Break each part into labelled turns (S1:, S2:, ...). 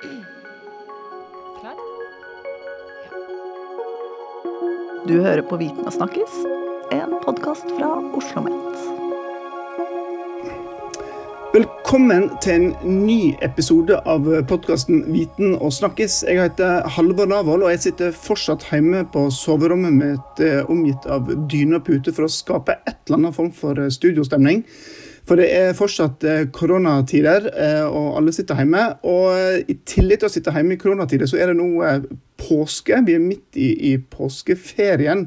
S1: Klar?
S2: Du hører på Viten og snakkes, en podkast fra Oslo OsloMet.
S3: Velkommen til en ny episode av podkasten Viten og snakkes. Jeg heter Halvor Lavoll, og jeg sitter fortsatt hjemme på soverommet mitt omgitt av dyne og pute for å skape et eller annet form for studiostemning. For det er fortsatt koronatider, og alle sitter hjemme. Og i tillegg til å sitte hjemme i koronatider, så er det nå påske. Vi er midt i, i påskeferien.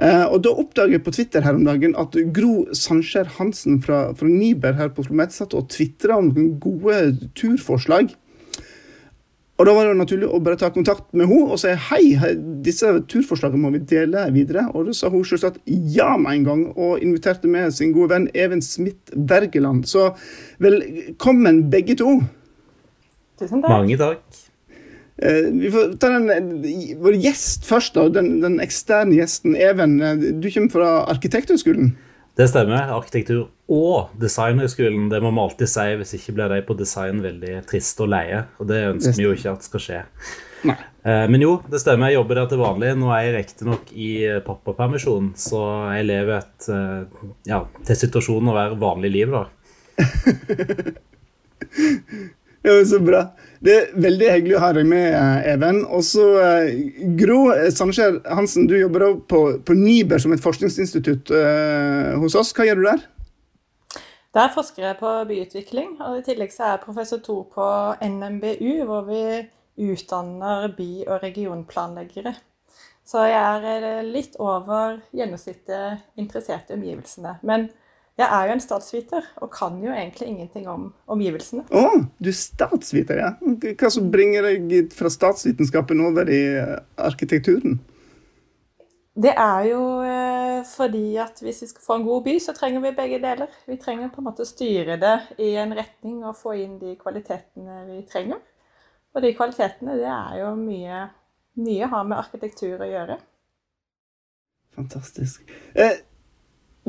S3: Eh, og Da oppdaget jeg på Twitter her om dagen at Gro Sandskjær Hansen fra, fra Niber her på Oslo satt og tvitra om noen gode turforslag. Og Da var det jo naturlig å bare ta kontakt med henne og si hei, disse turforslagene må vi dele videre. Og Da sa hun selvsagt ja med en gang, og inviterte med sin gode venn Even Smith Wergeland. Så velkommen begge to.
S4: Tusen takk. Mange takk.
S3: Eh, vi får ta den, vår gjest først, da, den, den, eksterne gjesten. Even, eh, du kommer fra Arkitekthøgskolen?
S4: Det stemmer. Arkitektur- og Designhøgskolen. Det må vi alltid si, hvis ikke blir de på design veldig triste og leie. Og det ønsker vi jo ikke at skal skje. Nei. Men jo, det stemmer. Jeg jobber der til vanlig. Nå er jeg riktignok i pappapermisjon, så jeg lever et ja, til situasjonen å være vanlig liv, da.
S3: ja, så bra. Det er veldig hyggelig å ha deg med, eh, Even. Og så eh, Gro Sandskjær Hansen, du jobber på, på Niber som et forskningsinstitutt uh, hos oss. Hva gjør du der?
S5: Der forsker jeg på byutvikling. og I tillegg så er jeg professor to på NMBU, hvor vi utdanner by- og regionplanleggere. Så jeg er litt over gjennomsnittet interessert i omgivelsene. Men jeg er jo en statsviter og kan jo egentlig ingenting om omgivelsene.
S3: Å, oh, du er statsviter, ja. Hva som bringer deg fra statsvitenskapen over i arkitekturen?
S5: Det er jo eh, fordi at hvis vi skal få en god by, så trenger vi begge deler. Vi trenger på en måte styre det i en retning og få inn de kvalitetene vi trenger. Og de kvalitetene, det er jo mye, mye har med arkitektur å gjøre.
S3: Fantastisk. Eh,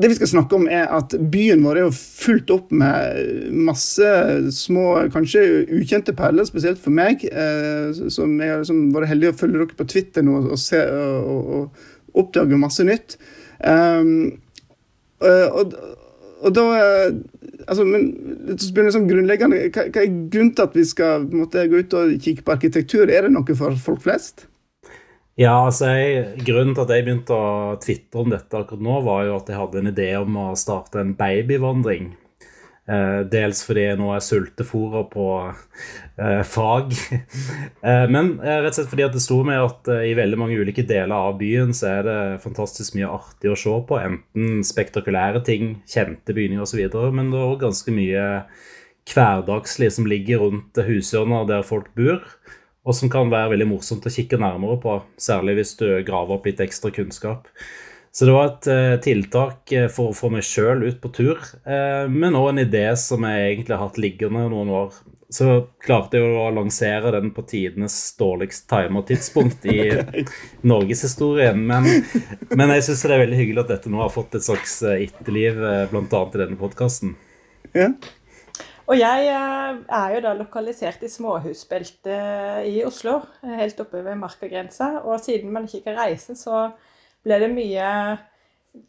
S3: det vi skal snakke om, er at byen vår er jo fullt opp med masse små, kanskje ukjente perler, spesielt for meg. Eh, som Jeg har liksom vært heldig å følge dere på Twitter nå og, se, og, og oppdage masse nytt. Um, og, og, da altså, men liksom grunnleggende, hva, hva, er grunnen til at vi skal måte, gå ut og kikke på arkitektur? Er det noe for folk flest?
S4: Ja, altså jeg, Grunnen til at jeg begynte å tvitre om dette akkurat nå, var jo at jeg hadde en idé om å starte en babyvandring. Eh, dels fordi jeg nå er sultefòra på eh, fag. eh, men eh, rett og slett fordi at det sto med at i veldig mange ulike deler av byen så er det fantastisk mye artig å se på. Enten spektakulære ting, kjente bygninger osv., men det er òg ganske mye hverdagslig som ligger rundt hushjørner der folk bor og som kan være veldig morsomt å kikke nærmere på, særlig hvis du graver opp litt ekstra kunnskap. Så det var et uh, tiltak eh, for å få meg sjøl ut på tur, uh, men òg en idé som jeg egentlig har hatt liggende noen år. Så klarte jeg å lansere den på tidenes dårligst timer tidspunkt i norgeshistorien. Men, men jeg syns det er veldig hyggelig at dette nå har fått et slags etterliv, bl.a. i denne podkasten.
S5: Ja. Og jeg eh, er jo da lokalisert i småhusbeltet i Oslo, helt oppe ved markagrensa. Og siden man ikke kan reise, så ble det mye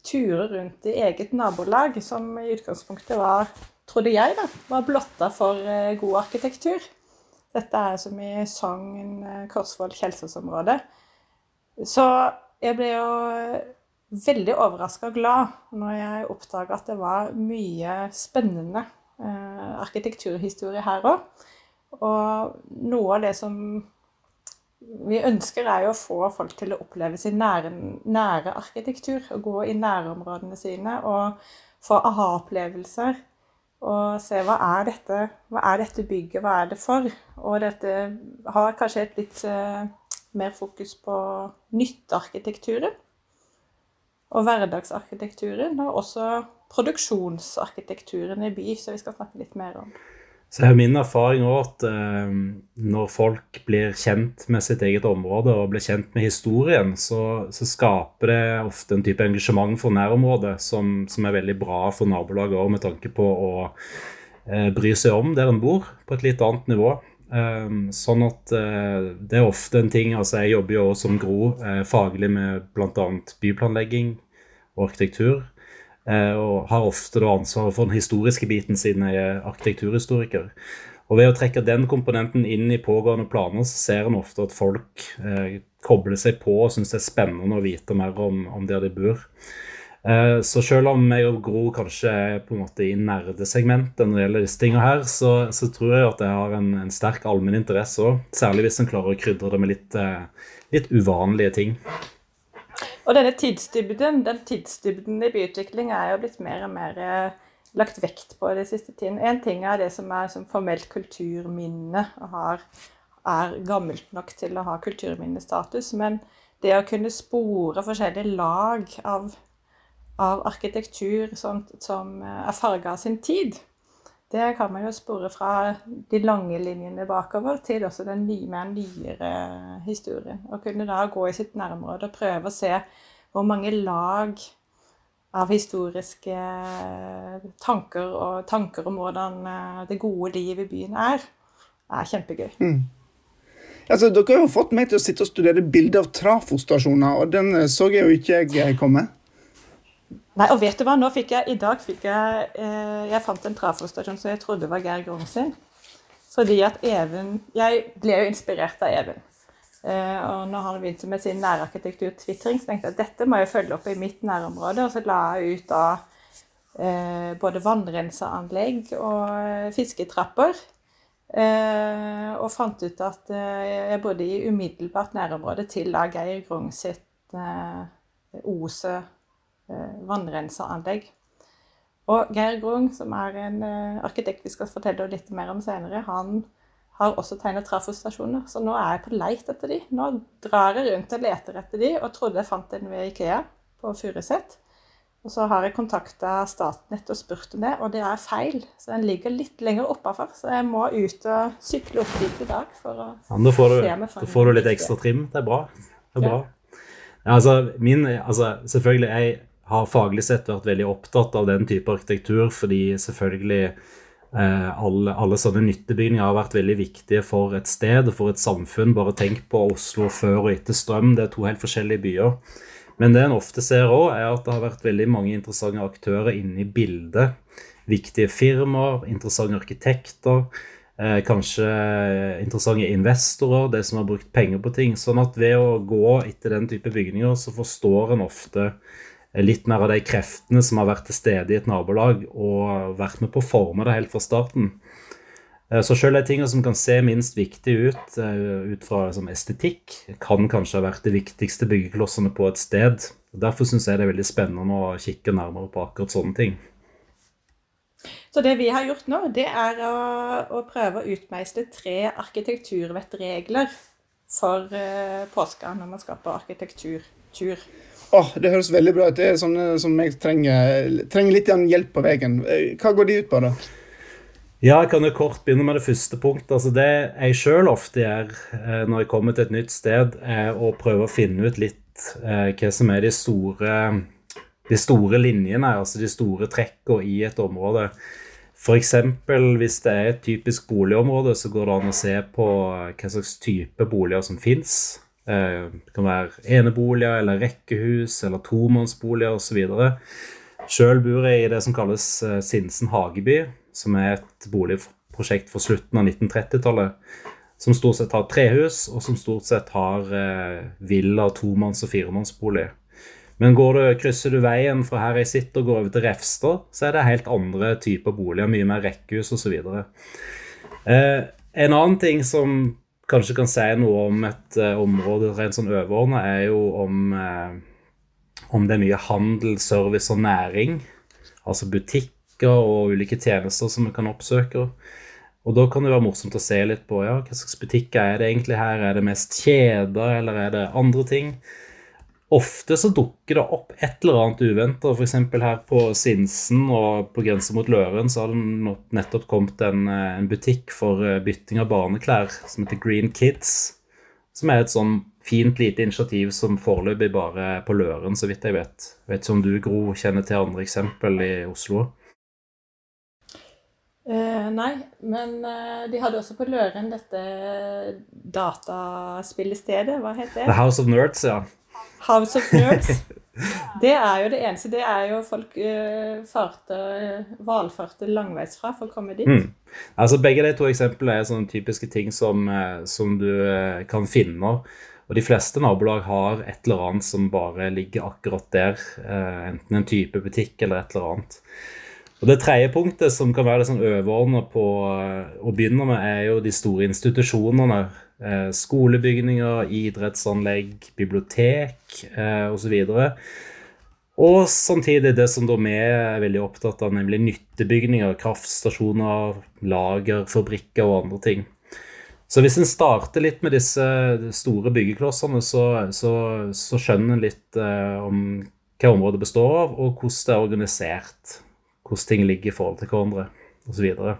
S5: turer rundt i eget nabolag, som i utgangspunktet var, trodde jeg, da, var blotta for eh, god arkitektur. Dette er som i Sogn, eh, Korsvoll, Kjelsås-området. Så jeg ble jo veldig overraska og glad når jeg oppdaga at det var mye spennende Eh, arkitekturhistorie her òg. Og noe av det som vi ønsker, er jo å få folk til å oppleve sin nære, nære arkitektur. Å gå i nærområdene sine og få aha-opplevelser. Og se hva er dette hva er dette bygget, hva er det for? Og dette har kanskje et litt uh, mer fokus på nyttearkitekturen. Og hverdagsarkitekturen. Og også produksjonsarkitekturen i by, som vi skal snakke litt mer om.
S4: Så er Min erfaring også at eh, når folk blir kjent med sitt eget område og blir kjent med historien, så, så skaper det ofte en type engasjement for nærområdet som, som er veldig bra for nabolaget òg, med tanke på å eh, bry seg om der en bor, på et litt annet nivå. Um, sånn at uh, det er ofte en ting altså Jeg jobber jo som Gro uh, faglig med bl.a. byplanlegging og arkitektur. Uh, og har ofte da ansvaret for den historiske biten siden jeg er arkitekturhistoriker. Og ved å trekke den komponenten inn i pågående planer, så ser en ofte at folk kobler seg på og syns det er spennende å vite mer om, om der de bor. Eh, så selv om jeg og Gro kanskje er på en måte i nerdesegmentet når det gjelder disse tingene her, så, så, tror jeg at jeg har en, en sterk allmenn interesse òg. Særlig hvis en klarer å krydre det med litt, eh, litt uvanlige ting.
S5: Og denne tidsdybden, den tidsdybden i byutvikling er jo blitt mer og mer eh, lagt vekt på det siste tiden. En ting er det som er som formelt kulturminne og har, er gammelt nok til å ha kulturminnestatus. Men det å kunne spore forskjellige lag av av arkitektur som, som eh, er farga av sin tid. Det kan man jo spore fra de lange linjene bakover til også den nye, mer nyere historien. Og kunne da gå i sitt nærområde og prøve å se hvor mange lag av historiske tanker og tanker om hvordan eh, det gode liv i byen er, er kjempegøy. Mm.
S3: Altså, dere har jo fått meg til å sitte og studere bilder av trafostasjoner, og den eh, så jeg jo ikke jeg komme.
S5: Nei, og vet du hva, nå fikk jeg, I dag fikk jeg eh, Jeg fant en trafostasjon som jeg trodde var Geir Grong sin. Fordi at Even Jeg ble jo inspirert av Even. Eh, og når han begynte med sin nærarkitektur-tvitring, så tenkte jeg at dette må jeg følge opp i mitt nærområde. Og så la jeg ut da eh, både vannrenseanlegg og eh, fisketrapper. Eh, og fant ut at eh, jeg bodde i umiddelbart nærområde til da Geir Grong sitt Ose Eh, vannrenseanlegg. Og Geir Grung, som er en eh, arkitekt vi skal fortelle litt mer om senere, han har også tegnet trafostasjoner. Så nå er jeg på leit etter de. Nå drar jeg rundt og leter etter de, og trodde jeg fant en ved Ikea på Furuset. Og så har jeg kontakta Statnett og spurt om det, og det er feil. Så den ligger litt lenger oppafor. Så jeg må ut og sykle opp dit i dag for å
S4: ja, da får du, se meg fram. Da får du litt ekstra trim. Det er bra. Det er bra. Ja. altså, min, altså, selvfølgelig, jeg har faglig sett vært veldig opptatt av den type arkitektur, fordi selvfølgelig eh, alle, alle, sånne nyttebygninger har vært veldig viktige for et sted og for et samfunn. Bare tenk på Oslo før og etter strøm, det er to helt forskjellige byer. Men det en ofte ser òg, er at det har vært veldig mange interessante aktører inne i bildet. Viktige firmaer, interessante arkitekter. Eh, kanskje interessante investorer, de som har brukt penger på ting. Sånn at ved å gå etter den type bygninger, så forstår en ofte litt mer av de kreftene som har vært til stede i et nabolag og vært med på å forme det helt fra starten. Eh, så selv de tingene som kan se minst viktige ut eh, ut fra liksom, estetikk, kan kanskje ha vært de viktigste byggeklossene på et sted. Derfor syns jeg det er veldig spennende å kikke nærmere på akkurat sånne ting.
S5: Så det vi har gjort nå, det er å, å prøve å utmeisle tre arkitekturvettregler for uh, påska når man skal på arkitekturtur.
S3: Oh, det høres veldig bra ut. Det er sånne som jeg trenger, trenger litt hjelp på veien. Eh, hva går de ut på, da?
S4: Ja, jeg kan jo kort begynne med det første punktet. Altså det jeg sjøl ofte gjør eh, når jeg kommer til et nytt sted, er å prøve å finne ut litt eh, hva som er de store, de store linjene, altså de store trekkene i et område. F.eks. hvis det er et typisk boligområde, så går det an å se på hva slags type boliger som fins. Eh, det kan være eneboliger eller rekkehus eller tomannsboliger osv. Sjøl bor jeg i det som kalles eh, Sinsen hageby, som er et boligprosjekt fra slutten av 1930-tallet. Som stort sett har trehus, og som stort sett har eh, villa, tomanns- og firemannsbolig. Men du, krysser du veien fra her jeg sitter og går over til Refstad, så er det helt andre typer boliger. Mye mer rekkehus osv. Eh, en annen ting som kanskje kan si noe om et uh, område rent sånn overordna, er jo om, uh, om det er mye handel, service og næring. Altså butikker og ulike tjenester som vi kan oppsøke. Og da kan det være morsomt å se litt på ja, hva slags butikker er det egentlig her. Er det mest kjeder, eller er det andre ting? Ofte så dukker det opp et eller annet uventa. F.eks. her på Sinsen og på grensa mot Løren så har det nettopp kommet en, eh, en, butikk for eh, bytting av barneklær som heter Green Kids. Som er et sånn fint lite initiativ som foreløpig bare er på Løren, så vidt jeg vet. Jeg vet ikke om du, Gro, kjenner til andre eksempel i Oslo?
S5: Eh, nei, men eh, de hadde også på Løren dette dataspillestedet. Hva het det?
S4: The House of Nerds, ja.
S5: House of Nerds. Det er jo det eneste. Det er jo folk uh, farte, valfarte langveisfra for å komme dit.
S4: Mm. Altså Begge de to eksemplene er sånne typiske ting som, uh, som du uh, kan finne. Og de fleste nabolag har et eller annet som bare ligger akkurat der. enten en type butikk eller et eller annet. Og Det tredje punktet som kan være det sånn overordna på å begynne med, er jo de store institusjonene. Eh, skolebygninger, idrettsanlegg, bibliotek eh, osv. Og, og samtidig det som da vi er veldig opptatt av, nemlig nyttebygninger, kraftstasjoner, lager, fabrikker og andre ting. Så hvis en starter litt med disse store byggeklossene, så, så, så skjønner en litt eh, om hva området består av, og hvordan det er organisert. Hvordan ting ligger i forhold til hverandre, osv.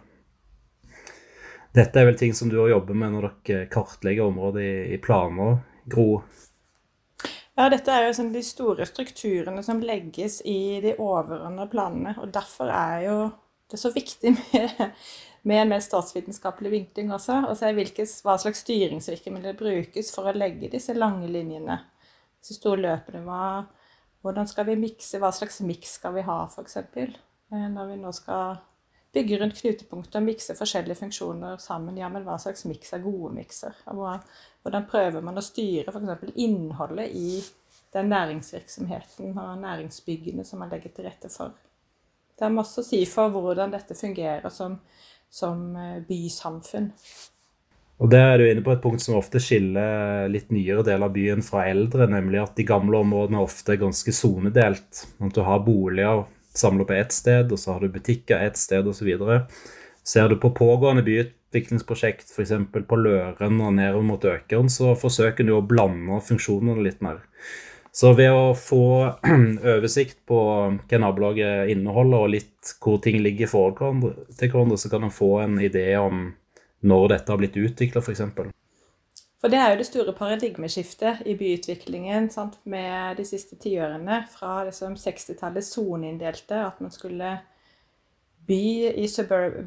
S4: Dette er vel ting som du har jobber med når dere kartlegger området i, i planer, Gro?
S5: Ja, dette er jo sånn de store strukturene som legges i de overordnede planene. Og derfor er jo det så viktig med, med en mer statsvitenskapelig vinkling også. Og se hva slags styringsvirkemidler brukes for å legge disse lange linjene. Disse store løpene. Hva, hvordan skal vi mikse? Hva slags miks skal vi ha, f.eks. Eh, når vi nå skal bygge rundt knutepunkter og mikse forskjellige funksjoner sammen. Ja, men hva slags miks er gode mikser? Hvordan prøver man å styre f.eks. innholdet i den næringsvirksomheten og næringsbyggene som man legger til rette for? Det er masse å si for hvordan dette fungerer som, som eh, bysamfunn.
S4: Og Der er du inne på et punkt som ofte skiller litt nyere deler av byen fra eldre, nemlig at de gamle områdene ofte er ganske sonedelt. At du har boliger samler på ett sted, og så har du butikker ett sted osv. Ser du på pågående byutviklingsprosjekt, f.eks. på Løren og nedover mot Økeren, så forsøker du å blande funksjonene litt mer. Så ved å få oversikt på hva nabolaget inneholder, og litt hvor ting ligger i forhold til hverandre, så kan en få en idé om når dette har blitt utvikla, f.eks.
S5: For det er jo det store paradigmeskiftet i byutviklingen sant? med de siste tiårene. Fra liksom 60-tallet soneinndelte, at man skulle i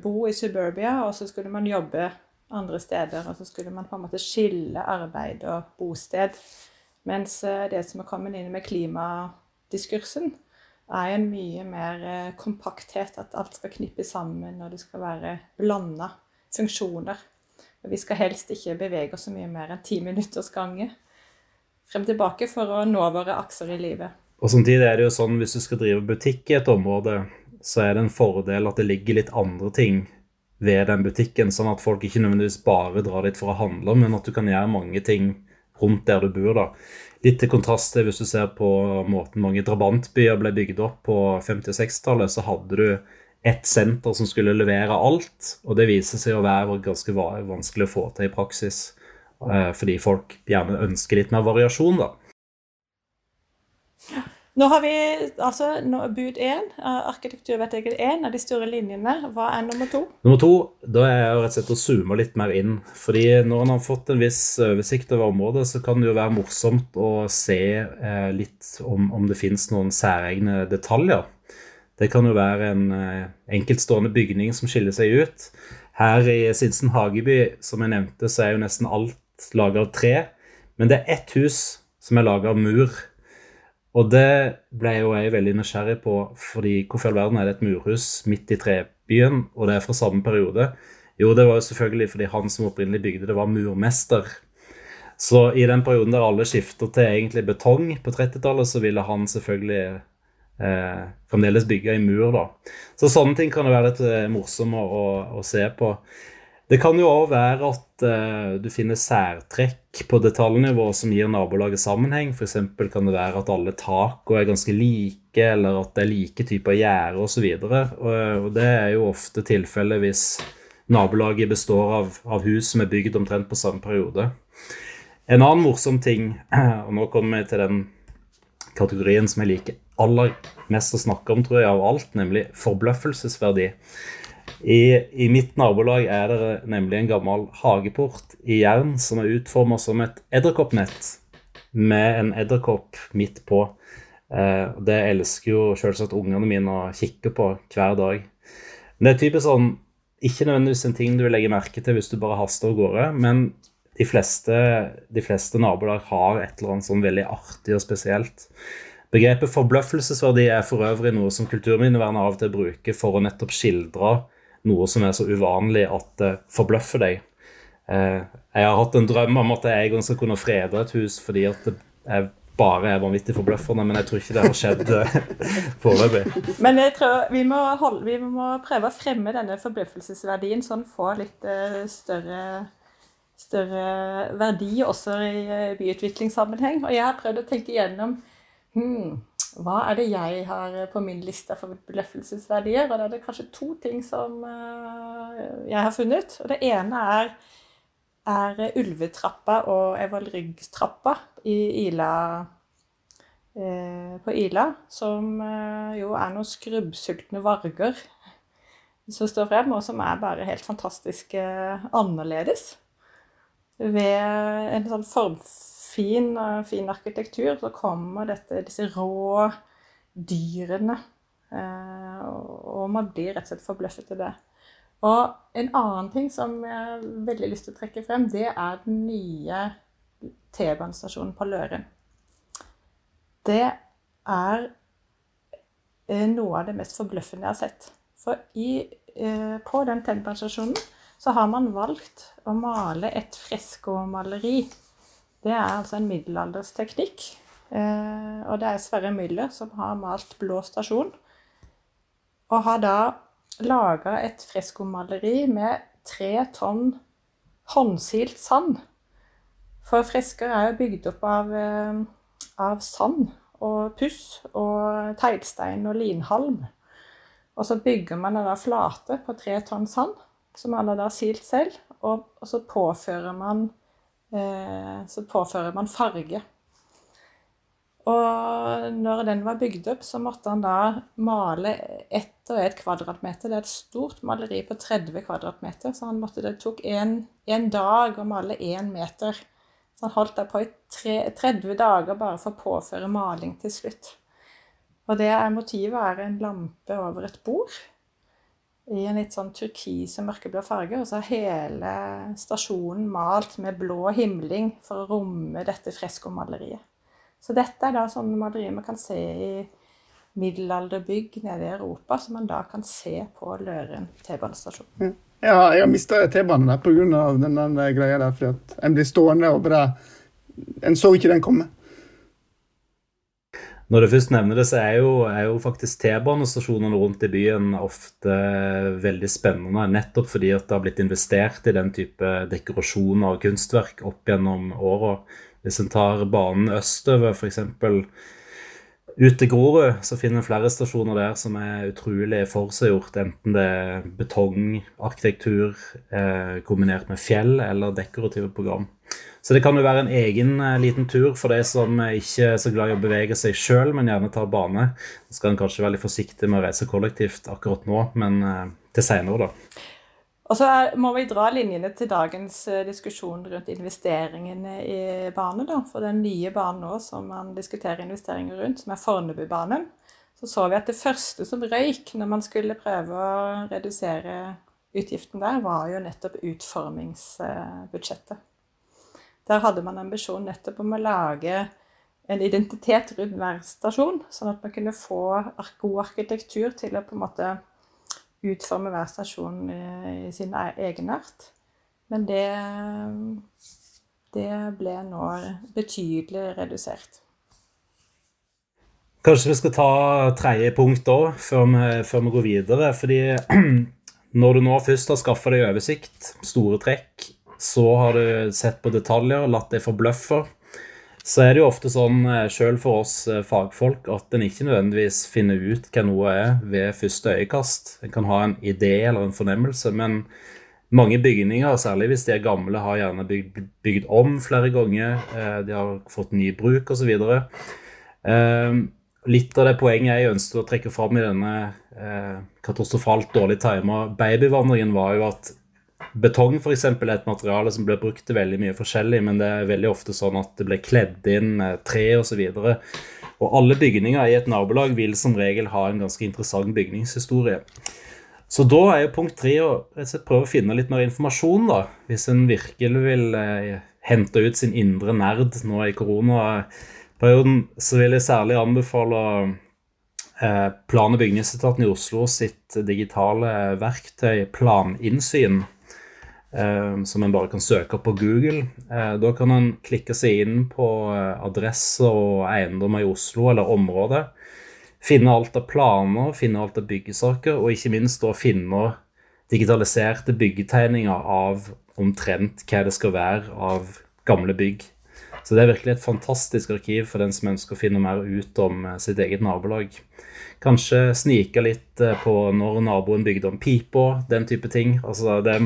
S5: bo i suburbia, og så skulle man jobbe andre steder. Og så skulle man på en måte skille arbeid og bosted. Mens eh, det som er kommet inn med klimadiskursen, er en mye mer eh, kompakthet. At alt skal knippes sammen, og det skal være blanda funksjoner. Vi skal helst ikke bevege oss så mye mer enn ti minutters gange frem tilbake for å nå våre akser i livet.
S4: Og Samtidig er det jo sånn hvis du skal drive butikk i et område, så er det en fordel at det ligger litt andre ting ved den butikken, sånn at folk ikke nødvendigvis bare drar dit for å handle, men at du kan gjøre mange ting rundt der du bor. da. Litt til kontrast til hvis du ser på måten mange drabantbyer ble bygd opp på 50- og 60-tallet, så hadde du ett senter som skulle levere alt. Og det viser seg å være ganske vanskelig å få til i praksis. Eh, fordi folk gjerne ønsker litt mer variasjon, da.
S5: Nå har vi altså bud én, arkitekturvedtaket én av de store linjene. Hva er nummer to?
S4: Nummer to, da er jeg rett og slett å zoome litt mer inn. Fordi når en har fått en viss oversikt over området, så kan det jo være morsomt å se eh, litt om, om det finnes noen særegne detaljer. Det kan jo være en eh, enkeltstående bygning som skiller seg ut. Her i Sinsen Hageby, som jeg nevnte, så er jo nesten alt laga av tre. Men det er ett hus som er laga av mur. Og det ble jo jeg veldig nysgjerrig på, fordi hvorfor i all verden er det et murhus midt i trebyen, og det er fra samme periode? Jo, det var jo selvfølgelig fordi han som opprinnelig bygde det, var murmester. Så i den perioden der alle skifter til egentlig betong på 30-tallet, så ville han selvfølgelig eh, fremdeles bygge i mur. da. Så sånne ting kan det være litt eh, morsomme å, å, se på. Det kan jo òg være at eh, du finner særtrekk på detaljnivå som gir nabolaget sammenheng. F.eks. kan det være at alle takene er ganske like, eller at det er like typer gjerde osv. Og, og det er jo ofte tilfellet hvis nabolaget består av, av hus som er bygd omtrent på samme periode. En annen morsom ting, og nå kommer vi til den kategorien som jeg liker aller mest å snakke om, tror jeg, av alt, nemlig forbløffelsesverdi. I, I, mitt nabolag er det nemlig en gammel hageport i jern som er utforma som et edderkoppnett med en edderkopp midt på. Eh, det elsker jo selvsagt ungene mine å kikke på hver dag. Men det er typisk sånn ikke nødvendigvis en ting du vil legge merke til hvis du bare haster av gårde, men de fleste, de fleste nabolag har et eller annet sånn veldig artig og spesielt. Begrepet forbløffelsesverdi er for øvrig noe som Kulturminnevernet av og til bruker for å nettopp skildre noe som er så uvanlig at det forbløffer deg. Eh, jeg har hatt en drøm om at jeg en skal kunne frede et hus fordi at det bare er vanvittig forbløffende, men jeg tror ikke det har skjedd eh, foreløpig.
S5: Men jeg tror vi må, holde, vi må, prøve å fremme denne forbløffelsesverdien, sånn få litt større, større, verdi også i byutviklingssammenheng. Og jeg har prøvd å tenke igjennom hmm, hva er det jeg har på min liste for beløffelsesverdier? Og da er det kanskje to ting som uh, jeg har funnet. Og det ene er er Ulvetrappa og Evalryggtrappa i Ila, eh, på Ila, som eh, jo er noen skrubbsultne varger som står frem, og som er bare helt fantastisk eh, annerledes. Ved en sånn formfin og fin arkitektur så kommer dette, disse rå dyrene. Og man blir rett og slett forbløffet av det. Og en annen ting som jeg har veldig lyst til å trekke frem, det er den nye T-banestasjonen på Løren. Det er eh, noe av det mest forbløffende jeg har sett. For i, eh, på den T-banestasjonen så har man valgt å male et freskomaleri. Det er altså en middelaldersteknikk. Eh, og det er Sverre Müller som har malt Blå stasjon. Og har da laga et freskomaleri med tre tonn håndsilt sand. For fresker er jo bygd opp av, eh, av sand og puss og teglstein og linhalm. Og så bygger man da flate på tre tonn sand, som man har da silt selv. Og, og så, påfører man, så påfører man farge. Og når den var bygd opp, så måtte han da male ett og ett kvadratmeter. Det er et stort maleri på 30 kvadratmeter, så han måtte, det tok en, dag å male én meter. Så han holdt der på i 30 dager bare for å påføre maling til slutt. Og det motivet er en lampe over et bord i en litt sånn turkis og mørkeblå farge. Og så er hele stasjonen malt med blå himling for å romme dette freskomaleriet. Så dette er da sånne malerier man kan se i middelalderbygg nede i Europa, som man da kan se på Løren T-banestasjon.
S3: Ja. ja, jeg har mista T-banen der pga. den greia der, fordi at en blir stående og bare En så ikke den komme.
S4: Når du først nevner det, så er jo, er jo faktisk T-banestasjonene rundt i byen ofte veldig spennende. Nettopp fordi at det har blitt investert i den type dekorasjoner og kunstverk opp gjennom åra. Hvis en tar banen østover, f.eks. Ut til Grorud, så finner en flere stasjoner der som er utrolig forseggjort. Enten det er betongarkitektur eh, kombinert med fjell eller dekorative program. Så det kan jo være en egen eh, liten tur for de som ikke er så glad i å bevege seg sjøl, men gjerne tar bane. Så skal en kanskje være litt forsiktig med å reise kollektivt akkurat nå, men eh, til seinere, da.
S5: Og så må vi dra linjene til dagens eh, diskusjon rundt investeringene i bane. Da. For den nye banen nå som man diskuterer investeringer rundt, som er Fornebubanen, så så vi at det første som røyk når man skulle prøve å redusere utgiften der, var jo nettopp utformingsbudsjettet. Der hadde man ambisjon nettopp om å lage en identitet rundt hver stasjon, sånn at man kunne få god arkitektur til å på en måte utforme hver stasjon i sin e-, egenart. Men det, det ble nå betydelig redusert.
S4: Kanskje vi skal ta tredje punkt da, før før vi går videre. fordi når du nå først har skaffa deg oversikt, store trekk, så har du sett på detaljer, latt deg forbløffe, så er det jo ofte sånn, eh, sjøl for oss eh, fagfolk, at en ikke nødvendigvis finner ut hva noe er ved første øyekast. En kan ha en idé eller en fornemmelse, men mange bygninger, særlig hvis de er gamle, har gjerne bygd, bygd om flere ganger. Eh, de har fått ny bruk osv. Litt av det poenget jeg ønsket å trekke fram i denne katastrofalt dårlig tima babyvandringen, var jo at Betong for eksempel, er et materiale som blir brukt til veldig mye forskjellig, men det er veldig ofte sånn at det blir kledd inn med tre osv. Og, og alle bygninger i et nabolag vil som regel ha en ganske interessant bygningshistorie. Så da er jo punkt tre å prøve å finne litt mer informasjon, da. Hvis en virkelig vil eh, hente ut sin indre nerd nå i koronaperioden, så vil jeg særlig anbefale eh, Plan- og bygningsetaten i Oslo sitt digitale verktøy Planinnsyn. Eh, som en bare kan søke opp på Google. Eh, da kan en klikke seg inn på eh, adresser og eiendommer i Oslo eller området finne alt av planer, finne alt av byggesaker, og ikke minst da finne digitaliserte byggetegninger av omtrent hva det skal være av gamle bygg. Så det er virkelig et fantastisk arkiv for den som ønsker å finne mer ut om eh, sitt eget nabolag. Kanskje snike litt eh, på når naboen bygde om pipa, den type ting. Altså, det,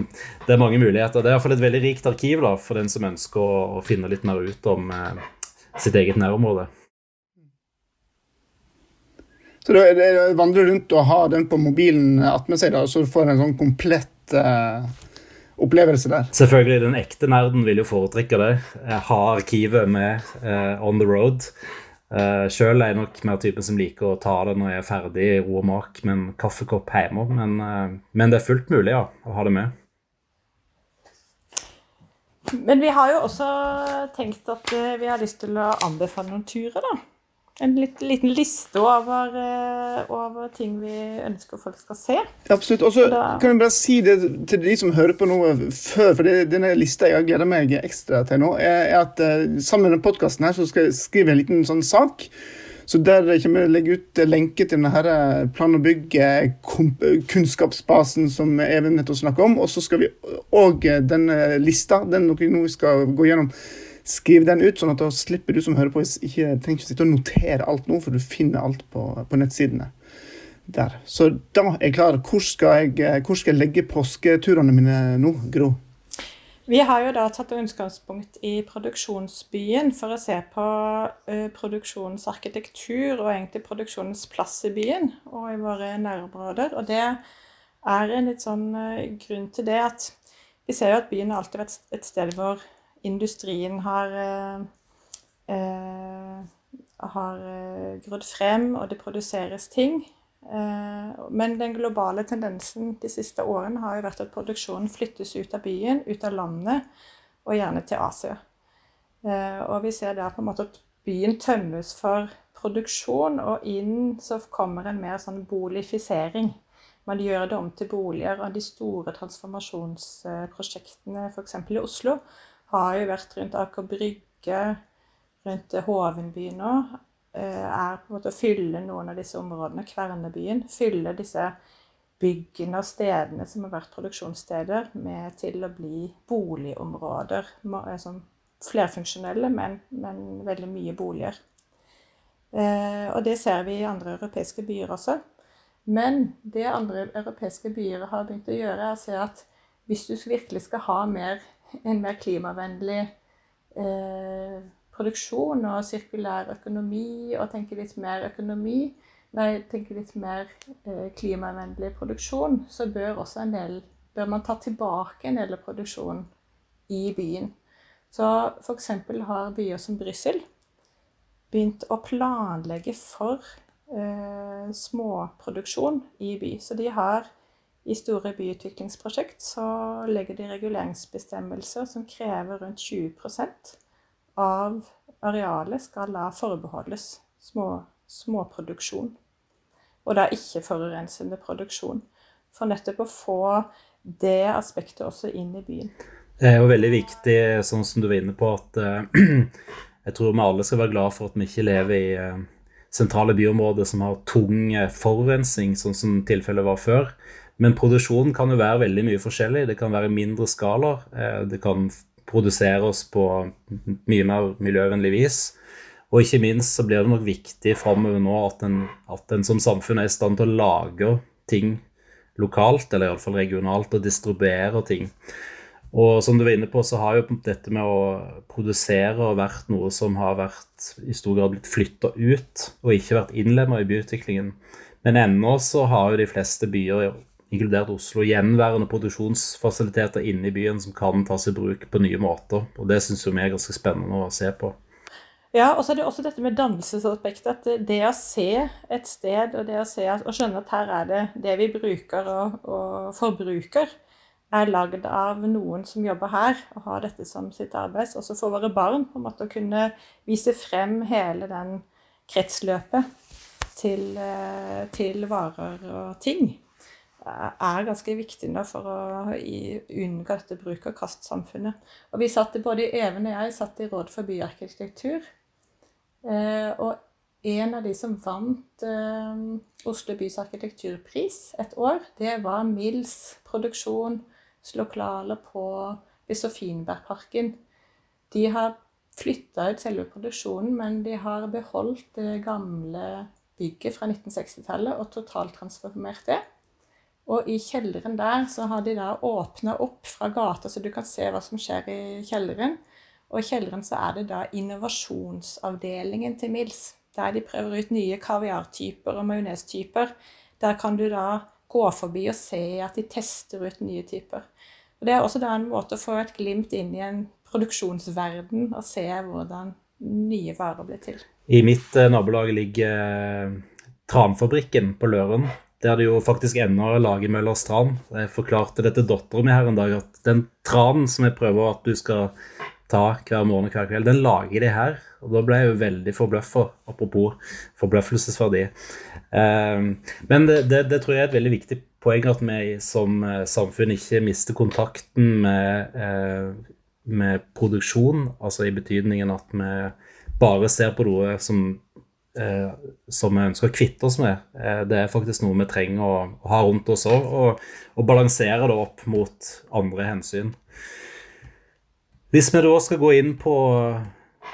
S4: det, er mange muligheter. Det er iallfall et veldig rikt arkiv da, for den som ønsker å, å finne litt mer ut om eh, sitt eget nærområde.
S3: Så det vandrer rundt og har den på mobilen attmed seg, da, så du får en sånn komplett eh, opplevelse der.
S4: Selvfølgelig, den ekte nerden vil jo foretrekke det. Ha arkivet med eh, on the road. Uh, Sjøl er jeg nok mer typen som liker å ta det når jeg er ferdig i ro og mak med en kaffekopp hjemme. Men, uh, men, det er fullt mulig ja, å ha det med.
S5: Men vi har jo også tenkt at vi har lyst til å anbefale noen turer, da en litt, liten liste over, uh, over, ting vi ønsker folk skal se.
S3: Absolutt. Og så kan jeg bare si det til de som hører på nå før, for det, denne lista jeg har gleda meg ekstra til nå, er, at uh, sammen med podkasten her så skal jeg skrive en liten sånn sak. Så Der kommer jeg å legge ut lenke til denne eh, plan- og bygg-kunnskapsbasen som Even nettopp snakka om. Og så skal vi òg denne lista, den dere nå skal gå gjennom Skriv den ut, sånn at da slipper du som hører på, ikke trenger ikke sitte og notere alt nå, for du finner alt på, på nettsidene. Der. Så da er jeg klar. Hvor skal jeg, hvor skal jeg legge påsketurene mine nå, Gro?
S5: Vi har jo da tatt utgangspunkt i produksjonsbyen for å se på uh, produksjonens arkitektur og egentlig produksjonens plass i byen og i våre nærområder. Og det er en litt sånn uh, grunn til det at vi ser jo at byen har alltid vært et sted hvor industrien har, eh, eh, har eh, grodd frem, og det produseres ting. Men den globale tendensen de siste årene har jo vært at produksjonen flyttes ut av byen, ut av landet, og gjerne til Asia. Og vi ser der på en måte at byen tømmes for produksjon, og inn så kommer en mer sånn boligfisering. Man gjør det om til boliger. Og de store transformasjonsprosjektene f.eks. i Oslo har jo vært rundt Aker Brygge, rundt Hovenby nå. Eh, er på en måte å fylle noen av disse områdene, Kvernebyen. Fylle disse byggene og stedene som har vært produksjonssteder, med til å bli boligområder. Som flerfunksjonelle, men, men veldig mye boliger. Eh, og det ser vi i andre europeiske byer også. Men det andre europeiske byer har begynt å gjøre, er å se at hvis du virkelig skal ha mer en mer klimavennlig eh, produksjon og sirkulær økonomi, og tenke litt mer økonomi, nei, tenke litt mer eh, klimavennlig produksjon, så bør, del, bør man ta tilbake en del av produksjonen i byen. Så f.eks. har byer som Brussel begynt å planlegge for eh, småproduksjon i by. Så de har i store byutviklingsprosjekt så legger de reguleringsbestemmelser som krever rundt 20% av arealet skal da forbeholdes små, småproduksjon. Og da ikke forurensende produksjon. For nettopp å få det aspektet også inn i byen.
S4: Det er jo veldig viktig, sånn som du var inne på, at uh, jeg tror vi alle skal være glad for at vi ikke lever i uh, sentrale byområder som har tung forurensning, sånn som tilfellet var før. Men produksjonen kan jo være veldig mye forskjellig. Det kan være mindre skala. Eh, det kan produseres på mye mer miljøvennlig vis. Og ikke minst så blir det nok viktig framover nå at en, at en som samfunn er i stand til å lage ting lokalt, eller iallfall regionalt, og distribuere ting. Og som du var inne på, så har jo dette med å produsere vært noe som har vært i stor grad blitt flytta ut, og ikke vært innlemma i byutviklingen. Men ennå så har jo de fleste byer inkludert Oslo, gjenværende produksjonsfasiliteter inne i byen som kan tas i bruk på nye måter. Og Det syns vi er ganske spennende å se på.
S5: Ja, og så er det også dette med dannelsesaspektet. At det, å se et sted og det å se og skjønne at her er det det vi bruker og, og forbruker, er lagd av noen som jobber her og har dette som sitt arbeid. Også for våre barn. på en måte Å kunne vise frem hele den kretsløpet til, eh, til varer og ting er ganske viktig nå for å unngå dette bruk- og vi satt både Even og jeg satt i Råd for byarkitektur. Eh, og en av de som vant eh, Oslo bys arkitekturpris et år, det var Mills produksjonslokaler på ved Sofienbergparken. De har flytta ut selve produksjonen, men de har beholdt det gamle bygget fra 1960-tallet og totalt transformert det. Og i kjelleren der så har de da åpna opp fra gata, så du kan se hva som skjer i kjelleren. Og i kjelleren så er det da innovasjonsavdelingen til Mills. Der de prøver ut nye kaviartyper og majonestyper. Der kan du da gå forbi og se at de tester ut nye typer. Og Det er også da en måte å få et glimt inn i en produksjonsverden og se hvordan nye varer blir til.
S4: I mitt eh, nabolag ligger eh, Tranfabrikken på Løren. Det jo faktisk ennå lager Møllers tran. Jeg forklarte det til dattera mi her en dag, at den tranen som jeg prøver at du skal ta hver morgen og hver kveld, den lager de her. Og da ble jeg jo veldig forbløffa, apropos forbløffelsesverdi. Um, men det, det, det, tror jeg er et veldig viktig poeng at vi som eh, samfunn ikke mister kontakten med, uh, med produksjon, altså i betydningen at vi bare ser på noe som eh, som vi ønsker å kvitte oss med. Eh, det er faktisk noe vi trenger å ha rundt oss òg, og, og, balansere det opp mot andre hensyn. Hvis vi da skal gå inn på,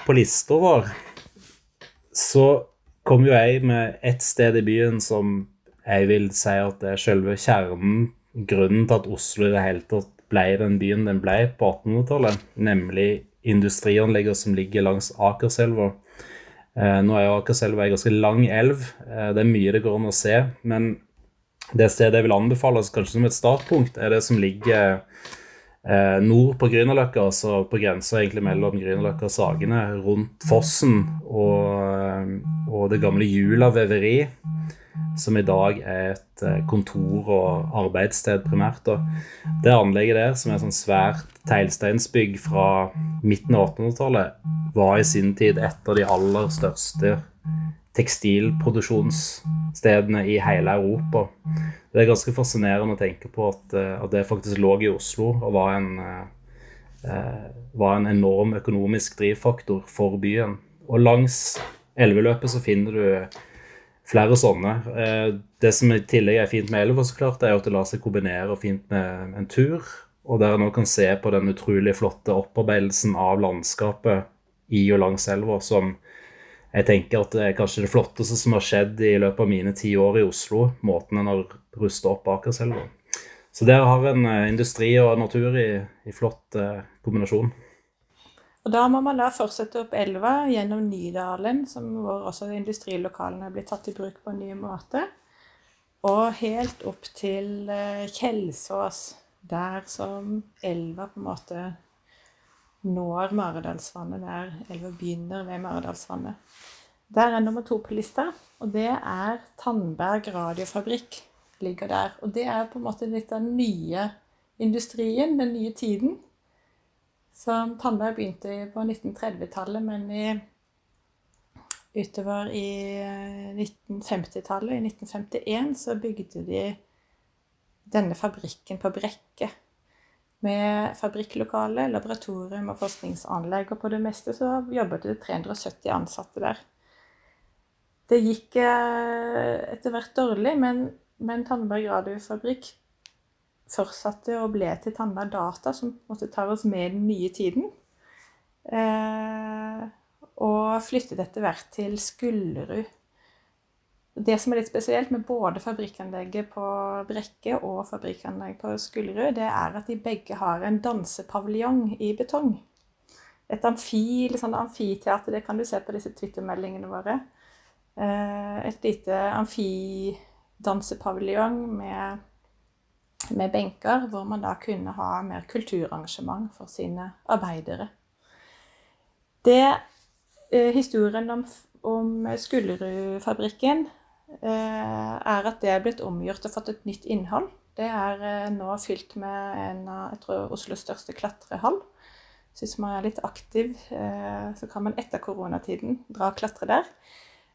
S4: på lista vår, så kom jo jeg med ett sted i byen som jeg vil si at det er selve kjernen, grunnen til at Oslo i det hele tatt ble den byen den ble på 1800-tallet, nemlig industrianleggene som ligger langs Akerselva. Eh, nå er jo Akerselva en ganske lang elv. Eh, det er mye det går an å se. Men det stedet jeg vil anbefale kanskje som et startpunkt, er det som ligger eh, nord på Grünerløkka, altså på grensa mellom Grünerløkka og Sagene, rundt fossen og, og det gamle Jula veveri som i dag er et eh, kontor- og arbeidssted primært. Og Det anlegget der, som er sånn svært teglsteinsbygg fra midten av 1800-tallet, var i sin tid et av de aller største tekstilproduksjonsstedene i hele Europa. Det er ganske fascinerende å tenke på at, eh, at det faktisk lå i Oslo og var en, eh, var en enorm økonomisk drivfaktor for byen. Og langs elveløpet så finner du flere sånne. Eh, det som i tillegg er fint med elva, så klart, er at det lar seg kombinere fint med en tur. Og der en nå kan se på den utrolig flotte opparbeidelsen av landskapet i og langs elva, som jeg tenker at det er kanskje det flotteste som har skjedd i løpet av mine ti år i Oslo. Måten en har rusta opp Akerselva. Så der har en eh, industri og natur i, i flott eh, kombinasjon.
S5: Og Da må man da fortsette opp elva gjennom Nydalen, hvor også industrilokalene blir tatt i bruk på en ny måte. Og helt opp til eh, Kjelsås, der som elva på en måte når Maridalsvannet, der elva begynner ved Maridalsvannet. Der er nummer to på lista, og det er Tandberg radiofabrikk. ligger der. Og det er på en måte litt av den nye industrien, den nye tiden. Så Tandberg begynte på 1930-tallet, men i, utover i 1950-tallet, eh, i 1951, så bygde de denne fabrikken på Brekke. Med fabrikklokale, laboratorium og forskningsanlegg. Og på det meste så jobbet det 370 ansatte der. Det gikk eh, etter hvert dårlig, men, men Tandberg radiofabrikk fortsatte og ble til Tandberg Data, som måtte ta oss med den nye tiden. Eh, og flyttet etter hvert til Skullerud. Det som er litt spesielt med både fabrikkanlegget på Brekke og fabrikkanlegget på Skullerud, det er at de begge har en dansepaviljong i betong. Et amfi, sånn amfiteater, det kan du se på disse Twitter-meldingene våre. Eh, et lite amfidansepaviljong med med benker, hvor man da kunne ha mer kulturarrangement for sine arbeidere. Det eh, historien om, om Skullerudfabrikken eh, er at det er blitt omgjort og fått et nytt innhold. Det er eh, nå fylt med en av tror, Oslos største klatrehall. Så hvis man er litt aktiv, eh, så kan man etter koronatiden dra og klatre der.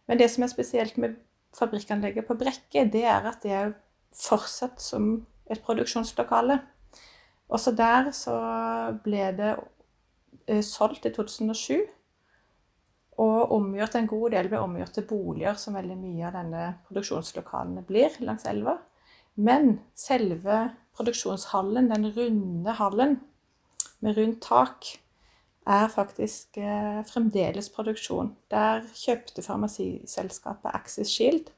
S5: Men det som er spesielt med fabrikkanlegget på Brekke, det er at det er fortsatt som et produksjonslokale. Også der så ble det eh, solgt i 2007. Og omgjort, en god del ble omgjort til boliger, som veldig mye av denne produksjonslokalene blir langs elva. Men selve produksjonshallen, den runde hallen med rundt tak, er faktisk eh, fremdeles produksjon. Der kjøpte farmasiselskapet Axis Shield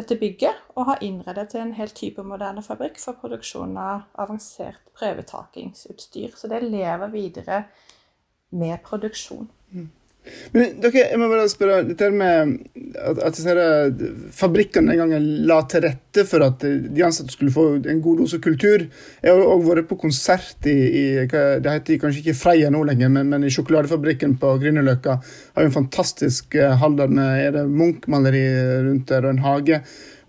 S5: dette bygget og har innredet til en helt type moderne fabrikk for produksjon av avansert prøvetakingsutstyr. Så det lever videre med produksjon. Mm.
S3: Men dere, jeg må bare spørre, dette med at, at fabrikkene en gang la til rette for at de ansatte skulle få en god dose kultur. Jeg har òg vært på konsert i, i, Det heter kanskje ikke Freia nå lenger, men, men i sjokoladefabrikken på Grünerløkka har vi en fantastisk eh, med er det Munch-maleri rundt der og en hage.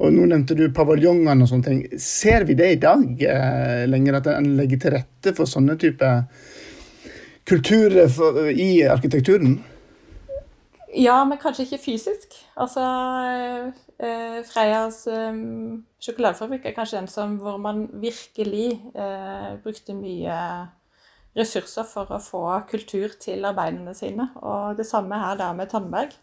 S3: Og nå nevnte du paviljongene og sånne ting. Ser vi det i dag eh, lenger, at en legger til rette for sånne type kultur for, i arkitekturen?
S5: Ja, men kanskje ikke fysisk. Altså eh, Freias eh, sjokoladefabrikk er kanskje den som, hvor man virkelig eh, brukte mye ressurser for å få kultur til arbeidene sine. Og det samme her da med Tandberg.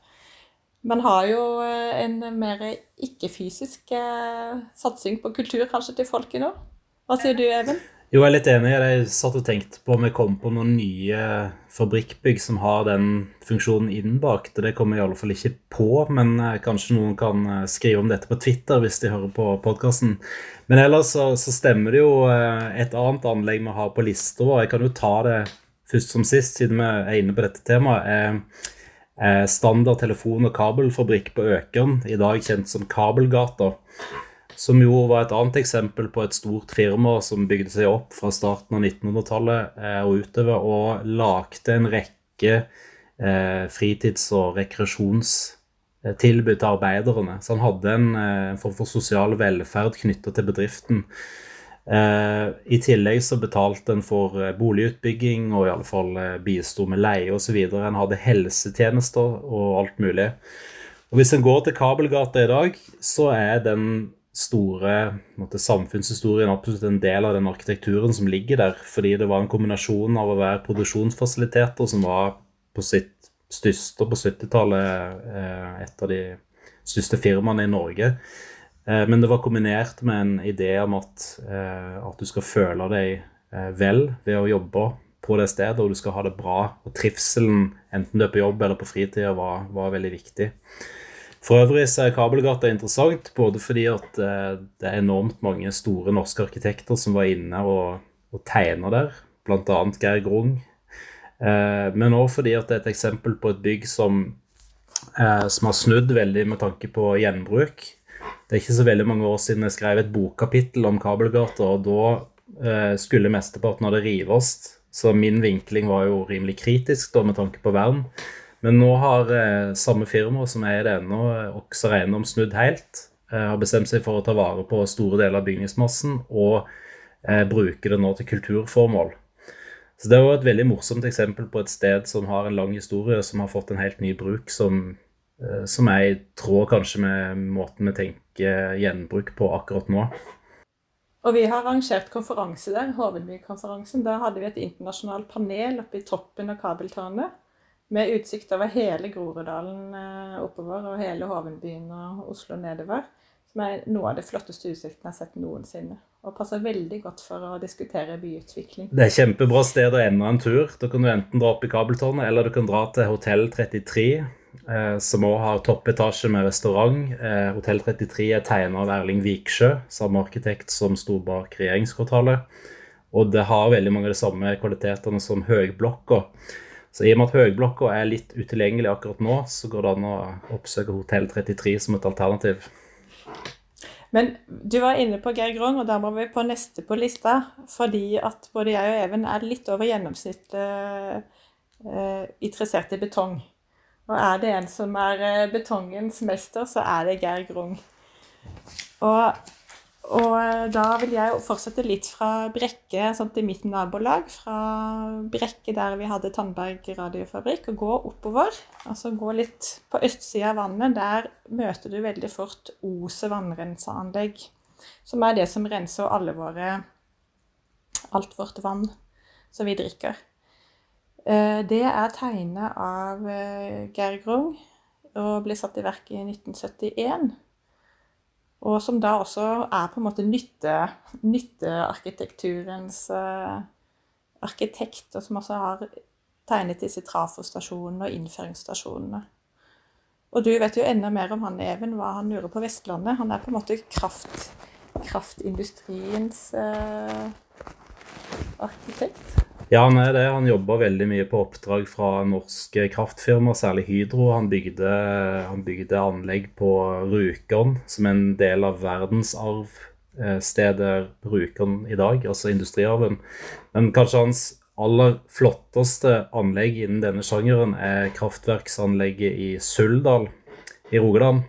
S5: Man har jo eh, en mer ikke-fysisk eh, satsing på kultur kanskje til folket nå. Hva sier du, Even?
S4: Jo, jeg er litt enig. Jeg satt og tenkte på om jeg kom på noen nye fabrikkbygg som har den funksjonen innbakt. Det kommer jeg i alle fall ikke på, men eh, kanskje noen kan eh, skrive om dette på Twitter hvis de hører på podkasten. Men ellers så, så, stemmer det jo eh, et annet anlegg vi har på lista vår. Jeg kan jo ta det først som sist, siden vi er inne på dette temaet. Standard telefon- og kabelfabrikk på Økern, i dag kjent som Kabelgata. Som jo var et annet eksempel på et stort firma som bygde seg opp fra starten av 1900-tallet eh, og utover, og lagde en rekke eh, fritids- og rekreasjonstilbud til arbeiderne. Så han hadde en eh, form for sosial velferd knytta til bedriften. I tillegg så betalte en for boligutbygging og i alle fall bisto med leie osv. En hadde helsetjenester og alt mulig. Og Hvis en går til Kabelgata i dag, så er den store måtte, samfunnshistorien absolutt en del av den arkitekturen som ligger der. Fordi det var en kombinasjon av å være produksjonsfasiliteter som var på sitt største på 70-tallet eh, et av de største firmaene i Norge. Eh, men det var kombinert med en idé om at, eh, at du skal føle deg vel ved å jobbe på det stedet, og du skal ha det bra. Og trivselen, enten du er på jobb eller på fritida, var, var veldig viktig. For øvrig så er Kabelgata interessant, både fordi at eh, det er enormt mange store norske arkitekter som var inne og, og tegna der, bl.a. Geir Grung. Eh, men òg fordi at det er et eksempel på et bygg som, eh, som har snudd veldig med tanke på gjenbruk. Det er ikke så veldig mange år siden jeg skrev et bokkapittel om Kabelgata, og da skulle mesteparten av det rives. Så min vinkling var jo rimelig kritisk da, med tanke på vern. Men nå har eh, samme firma som er i det ennå, Okser Eiendom, snudd helt. Eh, har bestemt seg for å ta vare på store deler av bygningsmassen og eh, bruke det nå til kulturformål. Så Det er jo et veldig morsomt eksempel på et sted som har en lang historie, som har fått en helt ny bruk, som, eh, som er i tråd kanskje med måten vi tenker gjenbruk på akkurat nå.
S5: Og vi har arrangert konferanse der, Hovedbykonferansen. Da hadde vi et internasjonalt panel oppe i toppen av kabeltårnet med utsikt over hele Groruddalen eh, oppover og hele Hovenbyen og Oslo nedover. Som er noe av det flotteste utsikten jeg har sett noensinne. Og passer veldig godt for å diskutere byutvikling.
S4: Det er kjempebra sted å ende en tur. Da kan du enten dra opp i kabeltårnet, eller du kan dra til Hotell 33, eh, som òg har toppetasje med restaurant. Eh, Hotell 33 er tegna av Erling Viksjø, samme arkitekt som sto bak regjeringskvartalet. Og det har veldig mange av de samme kvalitetene som Høgblokka. Så i og med at Høgblokka er litt utilgjengelig akkurat nå, så går det an å oppsøke Hotell 33 som et alternativ.
S5: Men du var inne på Geir Grong, og da må vi på neste på lista. Fordi at både jeg og Even er litt over gjennomsnittet eh, interessert i betong. Og er det en som er eh, betongens mester, så er det Geir Grung. Og, og eh, da vil jeg fortsette litt fra Brekke, sånn til mitt nabolag. Fra Brekke der vi hadde Tandberg radiofabrikk, og gå oppover. Altså gå litt på østsida av vannet. Der møter du veldig fort Ose vannrenseanlegg. Som er det som renser alle våre Alt vårt vann som vi drikker. Eh, det er tegnet av eh, Geir Grung og ble satt i verk i 1971. Og som da også er på en måte nytte, nyttearkitekturens uh, arkitekt, og som også har tegnet disse trafostasjonene og innføringsstasjonene. Og du vet jo enda mer om han Even, hva han gjorde på Vestlandet. Han er på en måte kraft, kraftindustriens uh, arkitekt.
S4: Ja, han er det. Han jobba veldig mye på oppdrag fra norske kraftfirmaer, særlig Hydro. Han bygde, han bygde anlegg på Rjukan, som er en del av verdensarvstedet Rjukan i dag, altså industriarven. Men kanskje hans aller flotteste anlegg innen denne sjangeren er kraftverksanlegget i Suldal i Rogaland.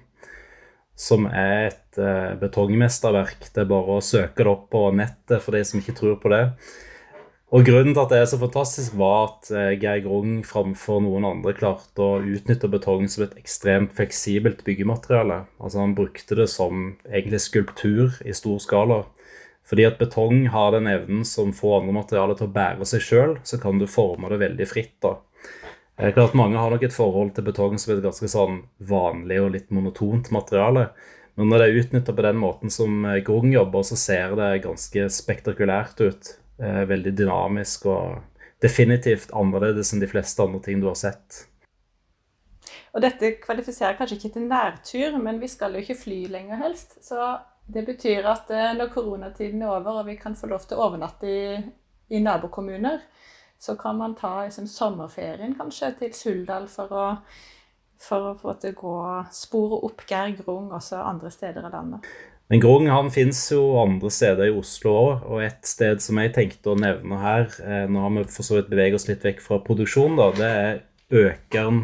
S4: Som er et eh, betongmesterverk. Det er bare å søke det opp på nettet for de som ikke tror på det. Og Grunnen til at det er så fantastisk, var at eh, Geir Grung framfor noen andre klarte å utnytte betong som et ekstremt fleksibelt byggemateriale. Altså Han brukte det som egentlig skulptur i stor skala. Fordi at betong har den evnen som får andre materialer til å bære seg sjøl, så kan du forme det veldig fritt. da. Det er klart Mange har nok et forhold til betong som et ganske sånn vanlig og litt monotont materiale. Men når det er utnytta på den måten som eh, Grung jobber, så ser det ganske spektakulært ut. Eh, veldig dynamisk og definitivt annerledes enn de fleste andre ting du har sett.
S5: Og dette kvalifiserer kanskje ikke til nærtur, men vi skal jo ikke fly lenger helst. Så det betyr at eh, når koronatiden er over og vi kan få lov til å overnatte i, i nabokommuner, så kan man ta liksom, sommerferien kanskje til Suldal for å, for å gå spore opp Geir Grung også andre steder i landet.
S4: Men Grung han finnes jo andre steder i Oslo òg, og et sted som jeg tenkte å nevne her, eh, nå har vi for så vidt beveget oss litt vekk fra produksjon, da, det er Økern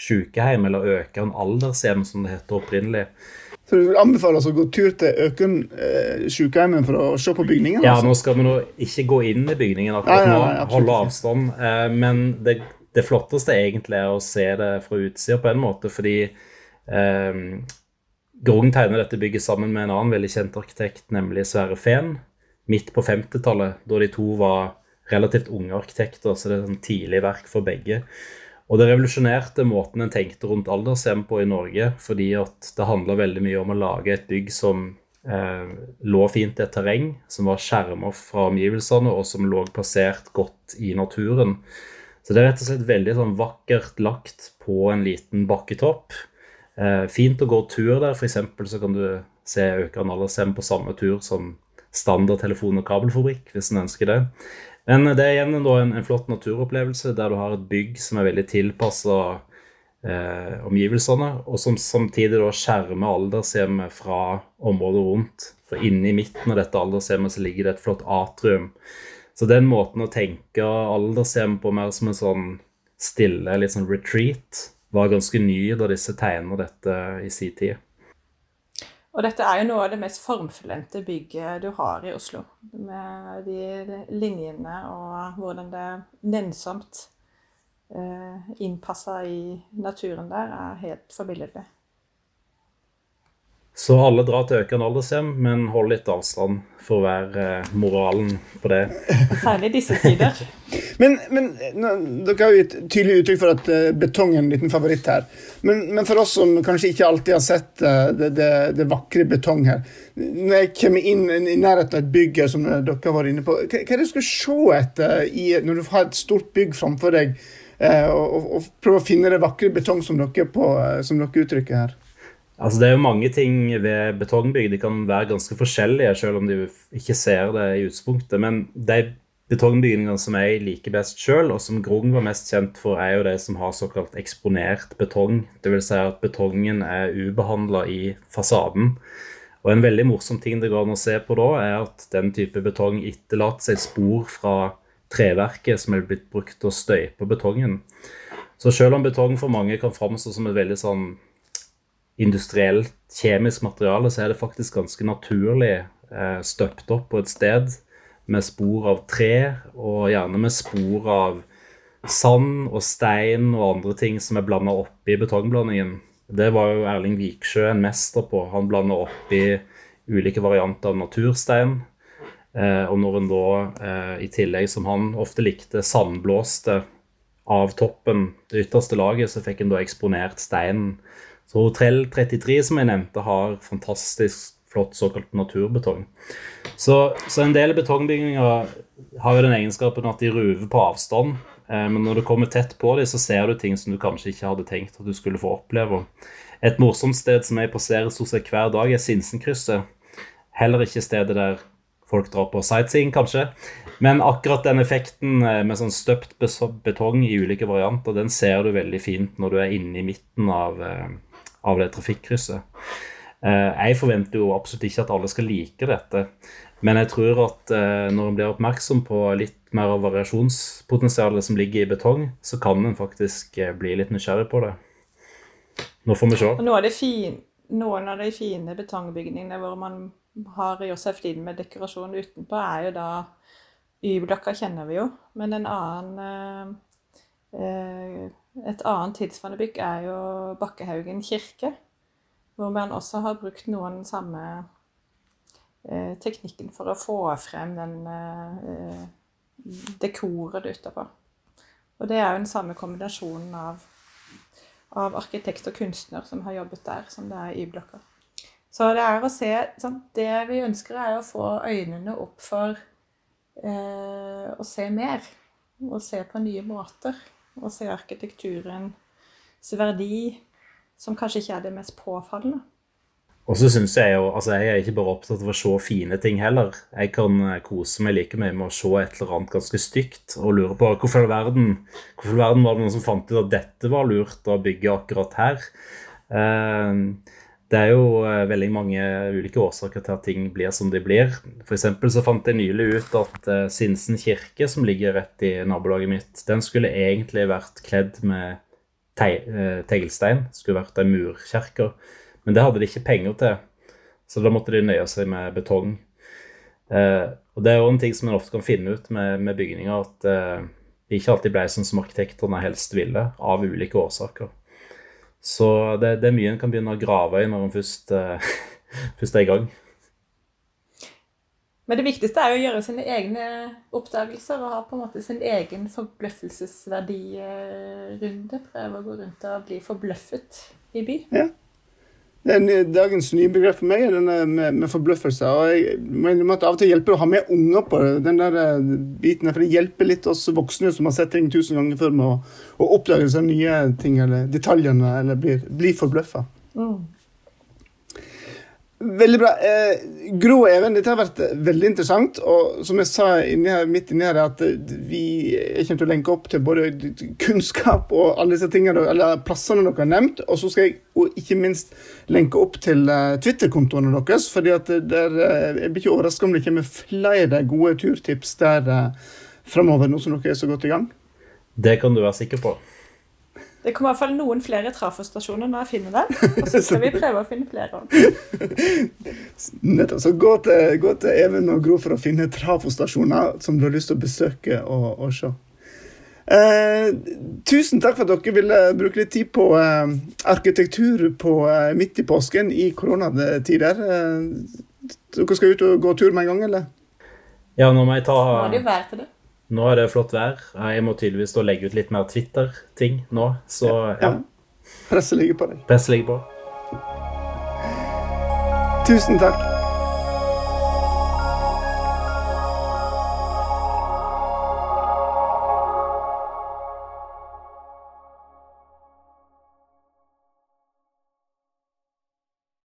S4: sykehjem, eller Økern aldershjem, som det heter opprinnelig.
S3: Så du vil anbefale oss å gå tur til Økern eh, sykehjemmet for å se på bygningen?
S4: Ja, altså? nå skal vi nå ikke gå inn i bygningen akkurat nå, ja, ja, holde avstand. Eh, men det, det, flotteste egentlig er å se det fra utsida på en måte, fordi eh, Grung tegner dette bygget sammen med en annen veldig kjent arkitekt, nemlig Sverre Fehn, midt på 50-tallet, da de to var relativt unge arkitekter, så det er sånn tidlig verk for begge. Og det revolusjonerte måten en tenkte rundt aldershjem på i Norge, fordi at det handla veldig mye om å lage et bygg som eh, lå fint i et terreng, som var skjerma fra omgivelsene, og som lå plassert godt i naturen. Så det er rett og slett veldig sånn vakkert lagt på en liten bakketopp fint å gå tur der. F.eks. så kan du se Økern Aldersheim på samme tur som standard telefon- og kabelfabrikk, hvis en ønsker det. Men det er igjen en, en, flott naturopplevelse der du har et bygg som er veldig tilpassa eh, omgivelsene, og som samtidig da skjermer aldershjemmet fra området rundt. For inne i midten av dette aldershjemmet så ligger det et flott atrium. Så den måten å tenke aldershjem på mer som en sånn stille, litt sånn retreat, var ganske ny da disse tegner dette i sin tid.
S5: Og dette er jo noe av det mest formfullendte bygget du har i Oslo. Med de linjene og hvordan det er nennsomt eh, innpassa i naturen der, er helt forbilledlig.
S4: Så alle drar til Økern aldershjem, men hold litt avstand for å være eh, moralen på det.
S5: Særlig i disse tider.
S3: men, men Dere har jo gitt tydelig uttrykk for at uh, betong er en liten favoritt her. Men, men, for oss som kanskje ikke alltid har sett uh, det, det, det, vakre betong her Når jeg kommer inn i nærheten av et bygg som dere har vært inne på, hva, hva er det du skal se etter i, når du har et stort bygg framfor deg, uh, og, og, og prøve å finne det vakre betong som dere, på, som dere uttrykker her?
S4: Altså Det er jo mange ting ved betongbygg. De kan være ganske forskjellige, selv om de ikke ser det i utgangspunktet. Men de betongbygningene som jeg liker best selv, og som Grung var mest kjent for, er jo de som har såkalt eksponert betong. Dvs. Si at betongen er ubehandla i fasaden. Og En veldig morsom ting det går an å se på da, er at den type betong etterlater seg spor fra treverket som er blitt brukt til å støype betongen. Så selv om betong for mange kan framstå som et veldig sånn industrielt, kjemisk materiale, så er det faktisk ganske naturlig eh, støpt opp på et sted med spor av tre, og gjerne med spor av sand og stein og andre ting som er blanda oppi betongblandingen. Det var jo Erling Viksjø en mester på. Han blanda oppi ulike varianter av naturstein. Eh, og når en da, eh, i tillegg som han ofte likte, sandblåste av toppen, det ytterste laget, så fikk en da eksponert steinen. Så Hotell 33, som jeg nevnte, har fantastisk flott såkalt naturbetong. Så, så en del betongbygninger har jo den egenskapen at de ruver på avstand. Eh, men når du kommer tett på dem, så ser du ting som du kanskje ikke hadde tenkt at du skulle få oppleve. Et morsomt sted som jeg passerer stort sett hver dag, er Sinsenkrysset. Heller ikke stedet der folk drar på sightseeing, kanskje. Men akkurat den effekten eh, med sånn støpt betong i ulike varianter, den ser du veldig fint når du er inne i midten av, eh, av det trafikkrysset. Jeg forventer jo absolutt ikke at alle skal like dette, men jeg tror at når en blir oppmerksom på litt mer av variasjonspotensialet som ligger i betong, så kan en faktisk bli litt nysgjerrig på det. Nå får vi se.
S5: Noe av fin, noen av de fine betongbygningene hvor man har gjort seg flid med dekorasjon utenpå, er jo da Y-blokka kjenner vi jo, men en annen eh, Et annet tilsvarende er jo Bakkehaugen kirke, hvor man også har brukt noen samme eh, teknikken for å få frem den eh, dekoret utapå. Og det er jo den samme kombinasjonen av av arkitekt og kunstner som har jobbet der, som det er i blokka. Så det er å se sant? Det vi ønsker, er å få øynene opp for eh, å se mer. Og se på nye måter. Å se arkitekturens verdi, som kanskje ikke er det mest påfallende.
S4: Og så syns jeg jo altså Jeg er ikke bare opptatt av å se fine ting heller. Jeg kan eh, kose meg like mye med å se et eller annet ganske stygt og lure på hvorfor i verden, verden var det noen som fant ut at dette var lurt å bygge akkurat her. Eh, det er jo eh, veldig mange ulike årsaker til at ting blir som de blir. For så fant jeg nylig ut at Sinsen kirke, som ligger rett i nabolaget mitt, den skulle egentlig vært kledd med teglstein. Skulle vært ei murkirke. Men det hadde de ikke penger til, så da måtte de nøye seg med betong. Eh, og Det er jo en ting som en ofte kan finne ut med, med bygninger, at det ikke alltid ble sånn som arkitektene helst ville, av ulike årsaker. Så det, det er mye en kan begynne å grave i når en først, eh, først er i gang.
S5: Men det viktigste er jo å gjøre sine egne oppdagelser og ha på en måte sin egen forbløffelsesverdirunde. Prøve å gå rundt og bli forbløffet i by.
S3: Ja. Dagens nye begrep for meg er denne med, med forbløffelse. og jeg mener at Av og til hjelper det å ha med unger på det, den der eh, biten for Det hjelper litt oss voksne som har sett ting tusen ganger før, med å, å oppdage seg nye ting eller detaljene, eller blir, blir forbløffa. Mm. Veldig bra. Eh, Gro og Even, dette har vært veldig interessant. Og som jeg sa inni her, midt inni her, at vi kommer til å lenke opp til både kunnskap og alle disse tingene, eller plassene dere har nevnt. Og så skal jeg og ikke minst lenke opp til uh, Twitter-kontoene deres. fordi Jeg blir ikke overraska om det kommer flere gode turtips der uh, framover, nå som dere er så godt i gang.
S4: Det kan du være sikker på.
S5: Det kommer i hvert fall noen flere trafostasjoner når jeg finner dem. Og så skal vi prøve å finne flere.
S3: Nettopp. Så gå til, gå til, Even og Gro for å finne trafostasjoner som du har lyst til å besøke og, og se. Eh, tusen takk for at dere ville bruke litt tid på eh, arkitektur på, eh, midt i påsken i koronatider. Eh, dere skal ut og gå tur med en gang, eller?
S4: Ja, nå må jeg ta
S5: Må det jo være til det.
S4: Nå er det flott vær. Jeg må tydeligvis legge ut litt mer Twitter-ting nå, så ja.
S3: Presset ligger på deg.
S4: Presset ligger på.
S3: Tusen takk.